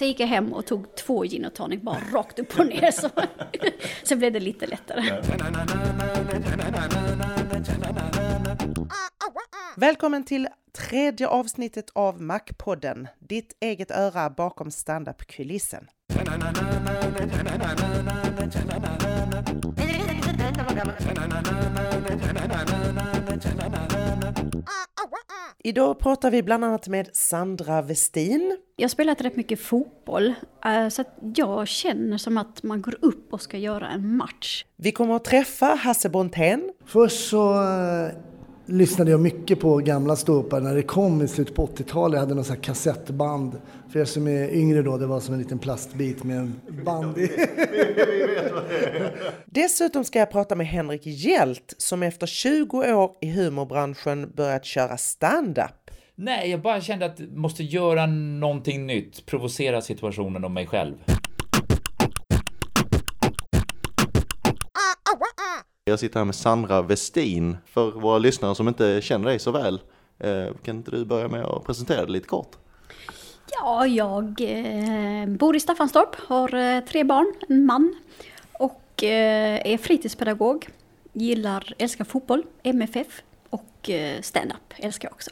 Sen gick jag hem och tog två gin och tonic bara rakt upp och ner. Så. Sen blev det lite lättare. Välkommen till tredje avsnittet av Mac-podden, ditt eget öra bakom standup-kulissen. Idag pratar vi bland annat med Sandra Westin. Jag har spelat rätt mycket fotboll, eh, så att jag känner som att man går upp och ska göra en match. Vi kommer att träffa Hasse Brontén. Först så eh, lyssnade jag mycket på gamla ståuppare när det kom i slutet på 80-talet. Jag hade någon sån här kassettband. För er som är yngre då, det var som en liten plastbit med en band i. Dessutom ska jag prata med Henrik Hjält som efter 20 år i humorbranschen börjat köra stand-up. Nej, jag bara kände att jag måste göra någonting nytt, provocera situationen och mig själv. Jag sitter här med Sandra Westin. För våra lyssnare som inte känner dig så väl, eh, kan inte du börja med att presentera dig lite kort? Ja, jag eh, bor i Staffanstorp, har eh, tre barn, en man och är fritidspedagog. Gillar, älskar fotboll, MFF och stand-up älskar jag också.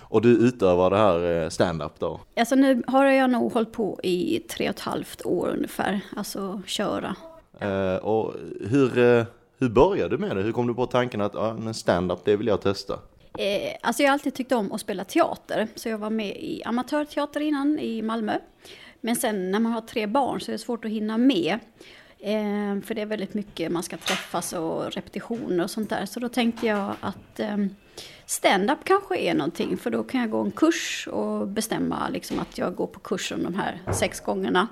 Och du utövar det här stand-up då? Alltså nu har jag nog hållit på i tre och ett halvt år ungefär, alltså köra. Eh, och hur, hur började du med det? Hur kom du på tanken att ah, men stand-up, det vill jag testa? Eh, alltså jag har alltid tyckt om att spela teater, så jag var med i amatörteater innan i Malmö. Men sen när man har tre barn så är det svårt att hinna med. Eh, för det är väldigt mycket, man ska träffas och repetitioner och sånt där. Så då tänkte jag att eh, stand-up kanske är någonting, för då kan jag gå en kurs och bestämma liksom att jag går på kursen de här sex gångerna.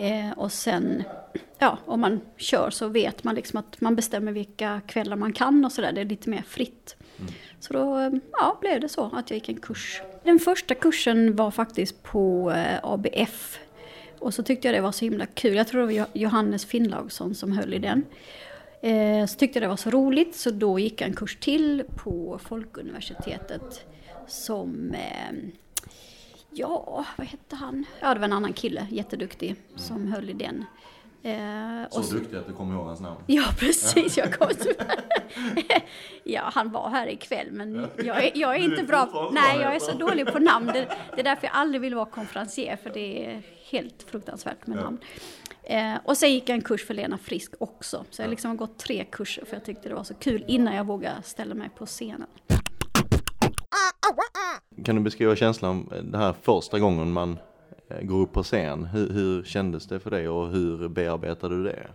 Eh, och sen, ja, om man kör så vet man liksom att man bestämmer vilka kvällar man kan och sådär. Det är lite mer fritt. Så då ja, blev det så att jag gick en kurs. Den första kursen var faktiskt på eh, ABF. Och så tyckte jag det var så himla kul. Jag tror det var Jo- Johannes Finnlaugsson som höll i den. Eh, så tyckte jag det var så roligt så då gick jag en kurs till på Folkuniversitetet som eh, Ja, vad hette han? Ja, det var en annan kille, jätteduktig, som höll i den. Eh, och så- duktig att du kommer ihåg hans namn. Ja, precis. Jag kom Ja, han var här ikväll, men jag är, jag är inte bra. Nej, jag är så dålig på namn. Det, det är därför jag aldrig vill vara konferencier, för det är helt fruktansvärt med namn. Eh, och sen gick jag en kurs för Lena Frisk också. Så jag har liksom gått tre kurser, för jag tyckte det var så kul innan jag vågade ställa mig på scenen. Kan du beskriva känslan den det här första gången man eh, går upp på scen? Hur, hur kändes det för dig och hur bearbetade du det?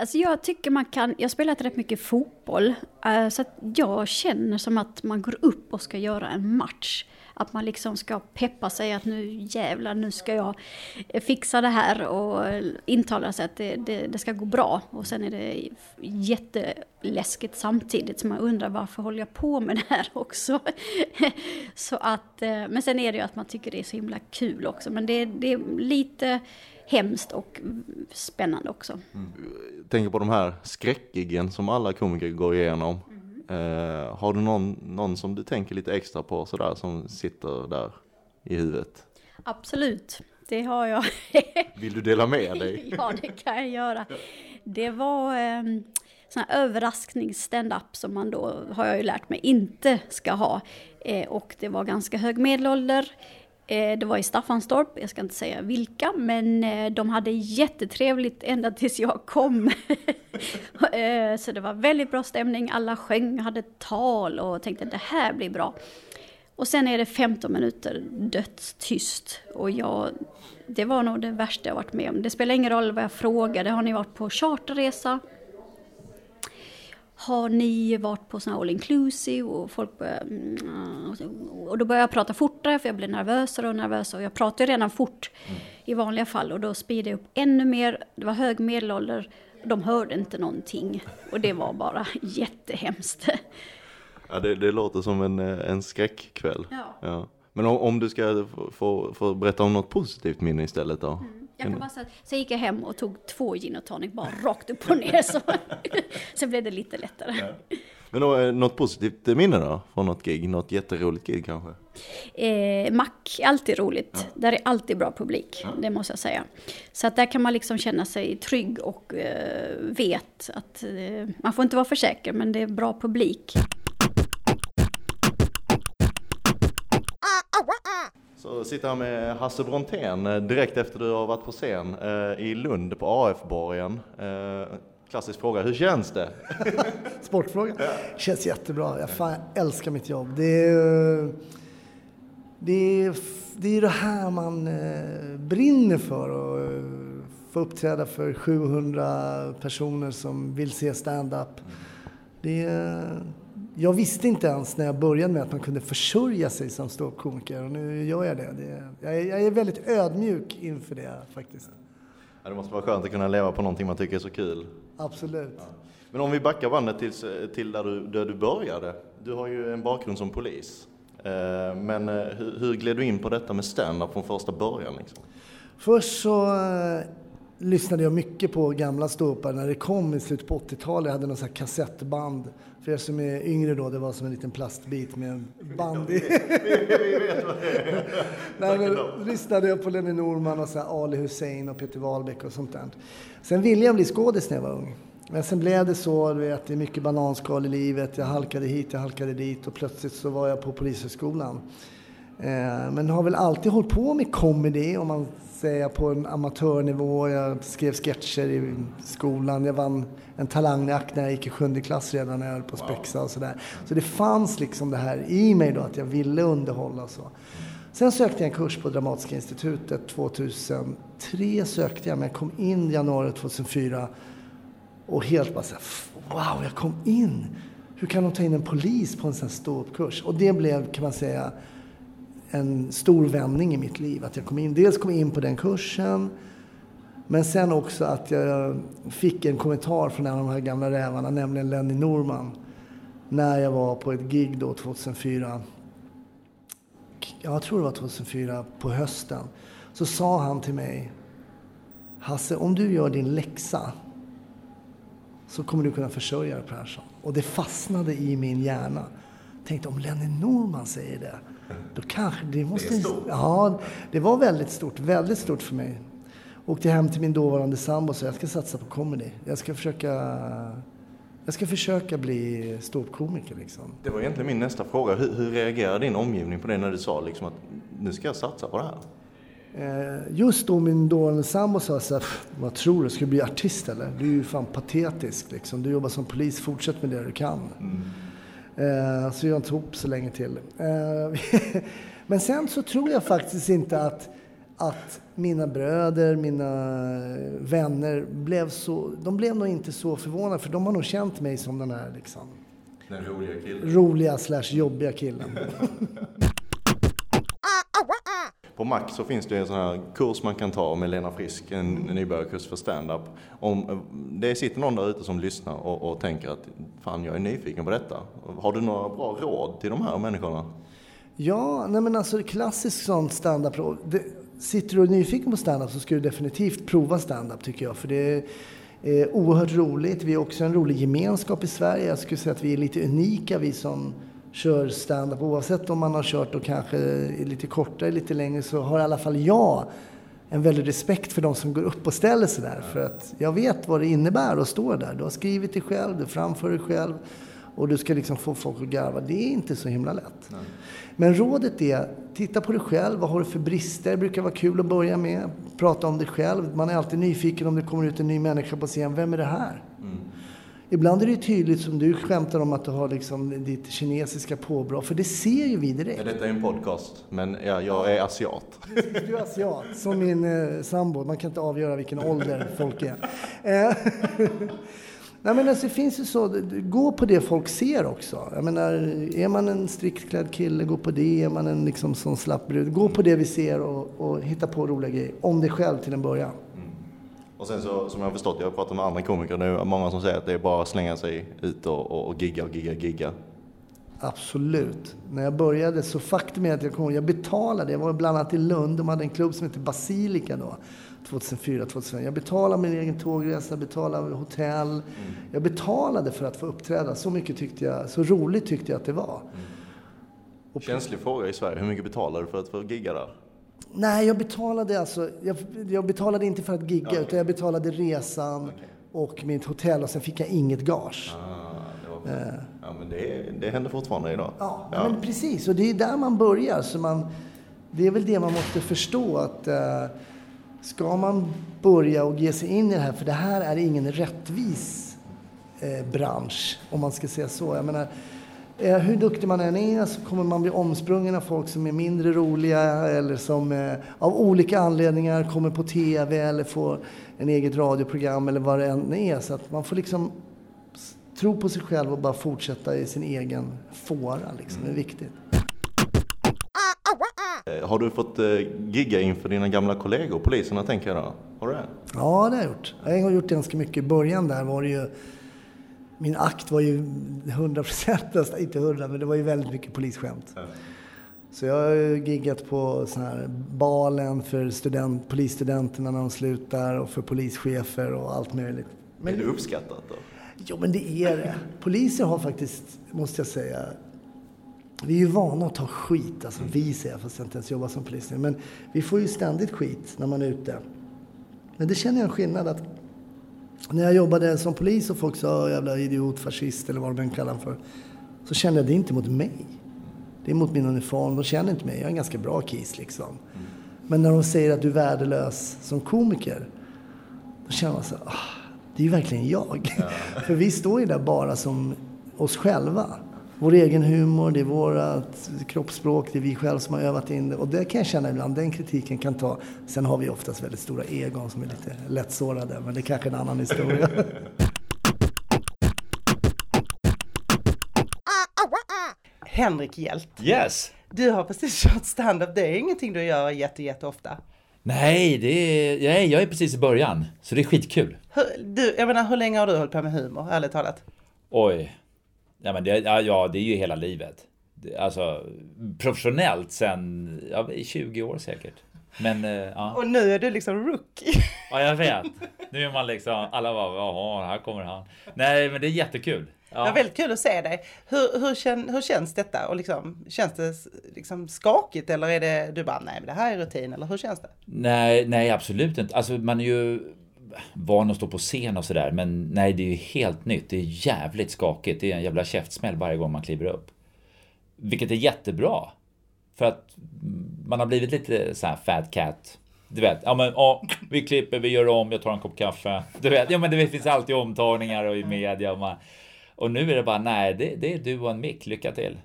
Alltså jag tycker man kan, jag har spelat rätt mycket fotboll, eh, så att jag känner som att man går upp och ska göra en match. Att man liksom ska peppa sig att nu jävlar, nu ska jag fixa det här och intala sig att det, det, det ska gå bra. Och sen är det jätteläskigt samtidigt, så man undrar varför håller jag på med det här också? så att, eh, men sen är det ju att man tycker det är så himla kul också, men det, det är lite hemskt och spännande också. Jag tänker på de här skräckgiggen som alla komiker går igenom. Eh, har du någon, någon som du tänker lite extra på sådär som sitter där i huvudet? Absolut, det har jag. Vill du dela med dig? ja, det kan jag göra. Det var eh, sån här överrasknings stand-up som man då, har jag ju lärt mig, inte ska ha. Eh, och det var ganska hög medelålder. Eh, det var i Staffanstorp, jag ska inte säga vilka, men eh, de hade jättetrevligt ända tills jag kom. Eh, så det var väldigt bra stämning, alla sjöng, hade tal och tänkte det här blir bra. Och sen är det 15 minuter dödstyst. Och jag, det var nog det värsta jag varit med om. Det spelar ingen roll vad jag frågade. Har ni varit på charterresa? Har ni varit på sån här all inclusive? Och folk börjar, mm, och då börjar jag prata fortare för jag blir nervösare och nervösare. Och jag pratar ju redan fort i vanliga fall och då speedar jag upp ännu mer. Det var hög medelålder. De hörde inte någonting och det var bara jättehemskt. Ja, det, det låter som en, eh, en skräckkväll. Ja. Men om, om du ska få, få, berätta om något positivt minne istället då? Jag kan bara säga, att- sen gick jag hem och tog två gin och tonic bara rakt upp och ner. Så. Sen blev det lite lättare. Men då, eh, något positivt minne då? Från något gig? Något jätteroligt gig kanske? Eh, Mack, alltid roligt. Där är alltid bra publik, det måste jag säga. Så att där kan man liksom känna sig trygg och eh, vet att eh, man får inte vara för säker, men det är bra publik. Så sitter här med Hasse Brontén eh, direkt efter du har varit på scen eh, i Lund på AF-borgen. Eh, klassisk fråga, hur känns det? Sportfråga. Känns jättebra. Jag, fan, jag älskar mitt jobb. Det är, det är, det är det här man brinner för. Och eh, få uppträda för 700 personer som vill se stand-up. Det är, jag visste inte ens när jag började med att man kunde försörja sig som ståuppkomiker och nu gör jag det. det jag, är, jag är väldigt ödmjuk inför det faktiskt. Ja, det måste vara skönt att kunna leva på någonting man tycker är så kul. Absolut. Men om vi backar bandet till, till där, du, där du började. Du har ju en bakgrund som polis. Eh, Men eh, hur, hur gled du in på detta med stand-up från första början? Liksom? Först så eh, lyssnade jag mycket på gamla ståuppare när det kom i slutet på 80-talet. Jag hade någon sån kassettband. För er som är yngre då, det var som en liten plastbit med en band i. Nej, men, lyssnade jag på Lenny Norman och så Ali Hussein och Peter Wahlbeck och sånt där. Sen ville jag bli skådis när jag var ung. Men sen blev det så, du vet, det är mycket bananskal i livet. Jag halkade hit, jag halkade dit och plötsligt så var jag på Polishögskolan. Eh, men har väl alltid hållit på med comedy om man säger på en amatörnivå. Jag skrev sketcher i skolan. Jag vann en talangjakt när jag gick i sjunde klass redan när jag höll på att spexa och sådär. Så det fanns liksom det här i mig då att jag ville underhålla och så. Sen sökte jag en kurs på Dramatiska institutet 2003 sökte jag men jag kom in januari 2004 och helt bara så här, wow, jag kom in! Hur kan de ta in en polis på en sån här ståuppkurs? Och det blev, kan man säga, en stor vändning i mitt liv. Att jag kom in, dels kom in på den kursen, men sen också att jag fick en kommentar från en av de här gamla rävarna, nämligen Lenny Norman. När jag var på ett gig då 2004. Jag tror det var 2004, på hösten. Så sa han till mig, Hasse, om du gör din läxa så kommer du kunna försörja dig Persson. Och det fastnade i min hjärna. Tänkte om Lenny Norman säger det, då kanske det måste... Det ja, det var väldigt stort, väldigt stort för mig. Åkte hem till min dåvarande sambo och sa jag ska satsa på comedy. Jag ska försöka, jag ska försöka bli ståuppkomiker liksom. Det var egentligen min nästa fråga. Hur, hur reagerade din omgivning på det när du sa liksom att nu ska jag satsa på det här? Eh, Just då min dåvarande sambo sa så här, vad tror du, ska du bli artist eller? Du är ju fan patetisk liksom. Du jobbar som polis, fortsätt med det du kan. Eh, Så jag inte ihop så länge till. Eh, Men sen så tror jag faktiskt inte att, att mina bröder, mina vänner blev så, de blev nog inte så förvånade för de har nog känt mig som den här liksom Den roliga killen. roliga slash jobbiga killen. På Mac så finns det en sån här kurs man kan ta med Lena Frisk, en nybörjarkurs för stand-up. Om det sitter någon där ute som lyssnar och, och tänker att fan jag är nyfiken på detta. Har du några bra råd till de här människorna? Ja, nej men alltså klassisk sån standup. det- Sitter du och är nyfiken på standup så ska du definitivt prova standup tycker jag. För det är eh, oerhört roligt. Vi är också en rolig gemenskap i Sverige. Jag skulle säga att vi är lite unika vi som kör standup. Oavsett om man har kört och kanske lite kortare, lite längre så har i alla fall jag en väldig respekt för de som går upp och ställer sig där. För att jag vet vad det innebär att stå där. Du har skrivit det själv, du framför det själv och du ska liksom få folk att garva. Det är inte så himla lätt. Men rådet är, titta på dig själv. Vad har du för brister? Det brukar vara kul att börja med. Prata om dig själv. Man är alltid nyfiken om det kommer ut en ny människa på scen. Vem är det här? Ibland är det tydligt som du skämtar om att du har liksom ditt kinesiska påbrå. För det ser ju vi direkt. Ja, detta är en podcast, men ja, jag är asiat. Du är asiat, som min eh, sambo. Man kan inte avgöra vilken ålder folk är. Eh, Nej, men alltså, det finns ju så, gå på det folk ser också. Jag menar, är man en strikt klädd kille, gå på det. Är man en liksom sån slapp brud, gå på det vi ser och, och hitta på roliga grejer. Om dig själv till en början. Och sen så, som jag har förstått, jag har pratat med andra komiker, är många som säger att det är bara att slänga sig ut och, och, och gigga och gigga, gigga. Absolut. När jag började så faktum är att jag kom, jag betalade, jag var bland annat i Lund, de hade en klubb som hette Basilika då. 2004, 2005. Jag betalade min egen tågresa, betalade hotell. Jag betalade för att få uppträda. Så mycket tyckte jag, så roligt tyckte jag att det var. Känslig fråga i Sverige, hur mycket betalar du för att få gigga där? Nej, jag betalade alltså, jag, jag betalade inte för att gigga, utan jag betalade resan och mitt hotell och sen fick jag inget gage. Ah, var... ja, men det, det händer fortfarande idag. Ja, men precis. Och det är där man börjar. Så man, det är väl det man måste förstå att eh, ska man börja och ge sig in i det här, för det här är ingen rättvis eh, bransch, om man ska säga så. Jag menar, eh, hur duktig man än är så kommer man bli omsprungen av folk som är mindre roliga eller som eh, av olika anledningar kommer på TV eller får en eget radioprogram eller vad det än är. Så att man får liksom tro på sig själv och bara fortsätta i sin egen fåra. Liksom. Det är viktigt. Eh, Har du fått eh, gigga inför dina gamla kollegor, poliserna tänker jag då? Har du det? Ja, det har jag gjort. Jag har gjort ganska mycket. I början där var det ju... Min akt var ju 100 procent, inte 100, men det var ju väldigt mycket polisskämt. Så jag har ju giggat på sån här balen för student, polisstudenterna när de slutar och för polischefer och allt möjligt. är det uppskattat då? Jo, men det är det. Poliser har faktiskt, måste jag säga, vi är ju vana att ta skit. Alltså vi säger fast jag inte ens jobbar som polis nu. Men vi får ju ständigt skit när man är ute. Men det känner jag en skillnad att när jag jobbade som polis och folk sa jävla idiot, fascist eller vad de än kallar för. Så kände jag det inte mot mig. Det är mot min uniform. De känner inte mig. Jag är en ganska bra kis liksom. Men när de säger att du är värdelös som komiker. Då känner man så ah, det är ju verkligen jag. För vi står ju där bara som oss själva. Vår egen humor, det är vårt kroppsspråk, det är vi själva som har övat in det. Och det kan jag känna ibland, den kritiken kan ta. Sen har vi oftast väldigt stora egon som är lite lättsårade, men det är kanske är en annan historia. Henrik Hjelt, Yes! du har precis kört stand-up. Det är ingenting du gör jätte, jätteofta. Nej, det är, nej, jag är precis i början, så det är skitkul. Hur, du, jag menar, hur länge har du hållit på med humor, ärligt talat? Oj. Ja, men det, ja, ja, det är ju hela livet. Alltså, professionellt sen, ja, i 20 år säkert. Men, eh, ja. Och nu är du liksom rookie. ja, jag vet. Nu är man liksom, alla bara, jaha, här kommer han. Nej, men det är jättekul. Det var Ja. väldigt kul att se dig. Hur, hur, kän, hur känns detta? Och liksom, känns det liksom skakigt eller är det du bara, nej men det här är rutin eller hur känns det? Nej, nej, absolut inte. Alltså, man är ju van att stå på scen och sådär, men nej, det är ju helt nytt. Det är jävligt skakigt. Det är en jävla käftsmäll varje gång man kliver upp. Vilket är jättebra. För att man har blivit lite så här fat cat. Du vet, ja men ja, vi klipper, vi gör om, jag tar en kopp kaffe. Du vet, ja men det finns alltid omtagningar och i media och man, Och nu är det bara, nej, det, det är du och en mick, lycka till.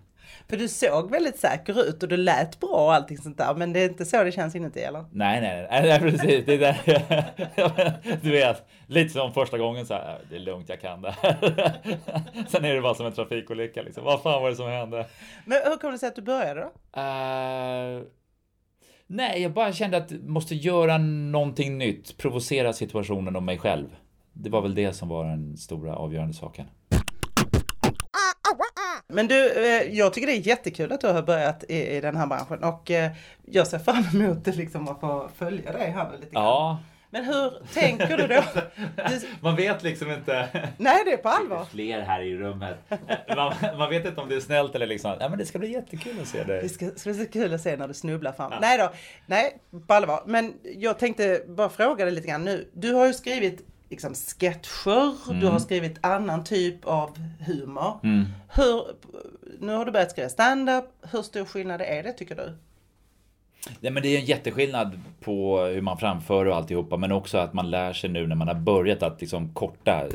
För du såg väldigt säker ut och du lät bra och allting sånt där. Men det är inte så det känns inuti eller? Nej, nej, nej, nej precis. Det är där, du vet, lite som första gången så här, det är lugnt, jag kan det här. Sen är det bara som en trafikolycka liksom. Vad fan var det som hände? Men hur kom det sig att du började då? Eh, nej, jag bara kände att jag måste göra någonting nytt, provocera situationen och mig själv. Det var väl det som var den stora avgörande saken. Men du, eh, jag tycker det är jättekul att du har börjat i, i den här branschen och eh, jag ser fram emot det liksom att få följa dig här lite grann. Ja, Men hur tänker du då? Man vet liksom inte. nej, det är på allvar. Fler här i rummet. Man, man vet inte om det är snällt eller liksom, ja men det ska bli jättekul att se Det dig. ska, ska bli så kul att se när du snubblar fram. Nej då, nej, på allvar. Men jag tänkte bara fråga dig lite grann nu. Du har ju skrivit liksom sketcher, du har skrivit annan typ av humor. Mm. Hur, nu har du börjat skriva stand-up. Hur stor skillnad är det tycker du? Nej, men det är en jätteskillnad på hur man framför och alltihopa, men också att man lär sig nu när man har börjat att liksom korta,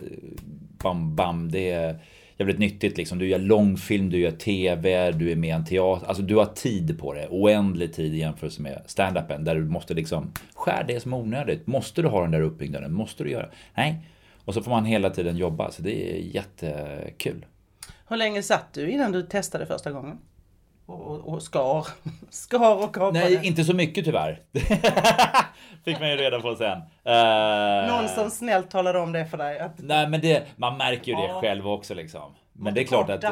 bam, bam, det är jävligt nyttigt liksom. Du gör långfilm, du gör TV, du är med i en teater, alltså du har tid på det, oändlig tid i jämförelse med stand-upen där du måste liksom, skär det som är onödigt, måste du ha den där uppbyggnaden, måste du göra? Nej. Och så får man hela tiden jobba, så det är jättekul. Hur länge satt du innan du testade första gången? Och, och, och skar, skar och kapade? Nej, inte så mycket tyvärr. Fick man ju reda på sen. Eh, Någon som snällt talade om det för dig? Att, Nej men det, man märker ju det själv också liksom. Men det är klart att... eh,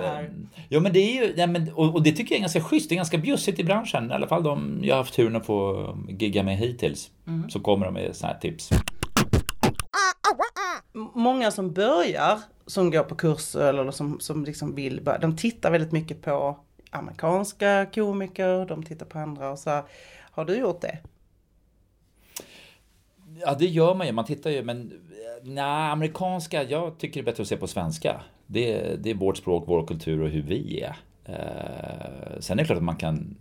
Ja men det är ju, ja, men, och, och det tycker jag är ganska schysst. Det är ganska bjussigt i branschen. I alla fall de jag har haft turen att få gigga med hittills. Mm. Så kommer de med såna här tips. Många som börjar, som går på kurser eller som, som liksom vill börja, de tittar väldigt mycket på amerikanska komiker, de tittar på andra och så här. Har du gjort det? Ja det gör man ju. Man tittar ju men... Eh, Nej, amerikanska. Jag tycker det är bättre att se på svenska. Det, det är vårt språk, vår kultur och hur vi är. Eh, sen är det klart att man kan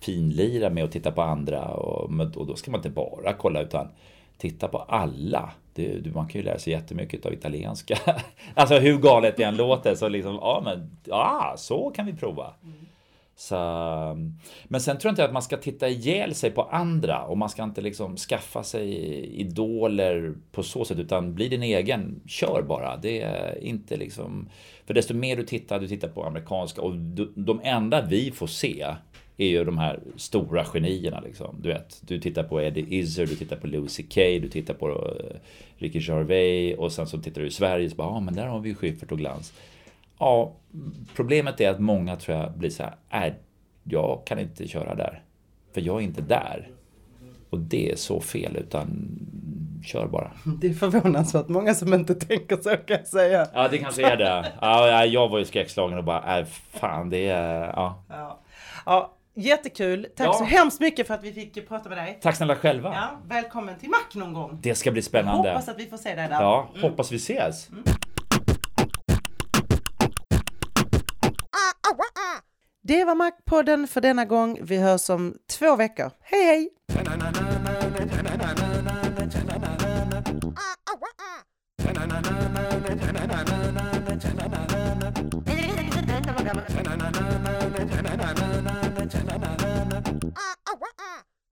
finlira med att titta på andra och, och då ska man inte bara kolla utan titta på alla. Det, man kan ju lära sig jättemycket av italienska. alltså hur galet det än låter så liksom, ja men, ja så kan vi prova. Mm. Så, um, men sen tror jag inte att man ska titta ihjäl sig på andra och man ska inte liksom skaffa sig idoler på så sätt utan bli din egen, kör bara. Det är inte liksom... För desto mer du tittar, du tittar på amerikanska och de, de enda vi får se är ju de här stora genierna liksom. Du vet, du tittar på Eddie Izzard, du tittar på Lucy CK, du tittar på eh, Ricky Gervais och sen så tittar du i Sverige och så bara, ja ah, men där har vi ju Schyffert och Glans. Ja, problemet är att många tror jag blir så här, nej, jag kan inte köra där. För jag är inte där. Och det är så fel, utan kör bara. Det är förvånansvärt många som inte tänker så kan jag säga. Ja, det kanske är det. Ja, ja, jag var ju skräckslagen och bara, nej, fan, det är... Ja. Ja, ja jättekul. Tack Ja. så hemskt mycket för att vi fick prata med dig. Tack snälla själva. Ja, välkommen till Mac någon gång. Det ska bli spännande. Hoppas att vi får se dig där. Ja, hoppas vi ses. Det var Mac-podden för denna gång. Vi hörs om två veckor. Hej hej! Ah, ah, ah.